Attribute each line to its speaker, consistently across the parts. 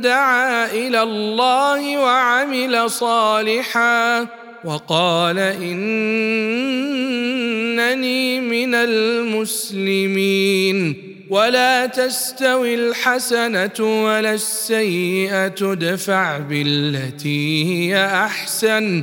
Speaker 1: دعا إلى الله وعمل صالحا وقال انني من المسلمين ولا تستوي الحسنه ولا السيئه ادفع بالتي هي احسن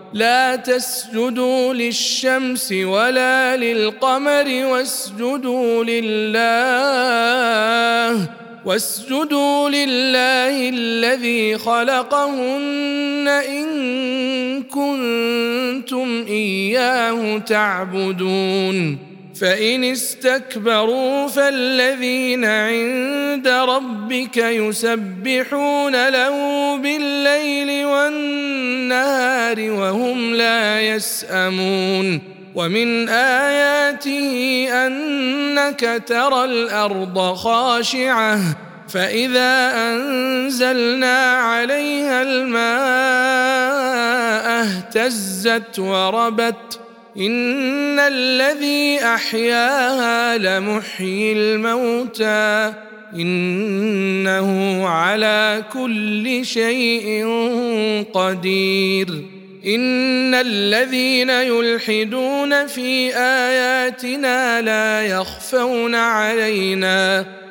Speaker 1: لا تسجدوا للشمس ولا للقمر واسجدوا لله واسجدوا لله الذي خلقهن إن كنتم إياه تعبدون. فإن استكبروا فالذين عند ربك يسبحون له بالليل والنهار وهم لا يسأمون ومن آياته أنك ترى الأرض خاشعة فإذا أنزلنا عليها الماء اهتزت وربت ان الذي احياها لمحيي الموتى انه على كل شيء قدير ان الذين يلحدون في اياتنا لا يخفون علينا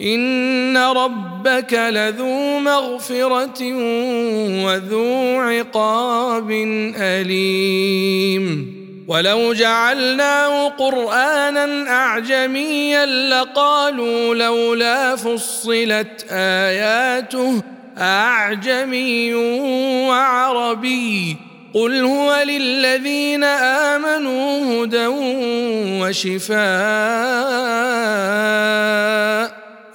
Speaker 1: ان ربك لذو مغفره وذو عقاب اليم ولو جعلناه قرانا اعجميا لقالوا لولا فصلت اياته اعجمي وعربي قل هو للذين امنوا هدى وشفاء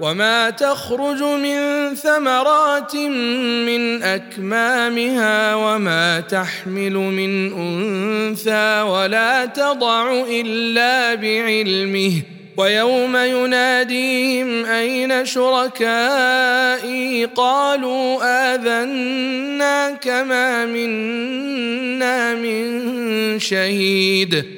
Speaker 1: وما تخرج من ثمرات من اكمامها وما تحمل من انثى ولا تضع الا بعلمه ويوم يناديهم اين شركائي قالوا اذنا كما منا من شهيد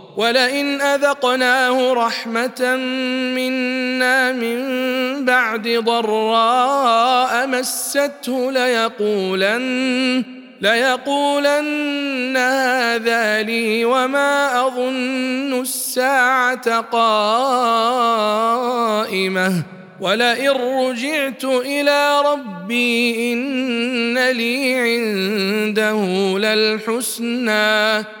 Speaker 1: ولئن أذقناه رحمة منا من بعد ضراء مسته ليقولن ليقولن هذا لي وما أظن الساعة قائمة. ولئن رجعت إلى ربي إن لي عنده للحسنى.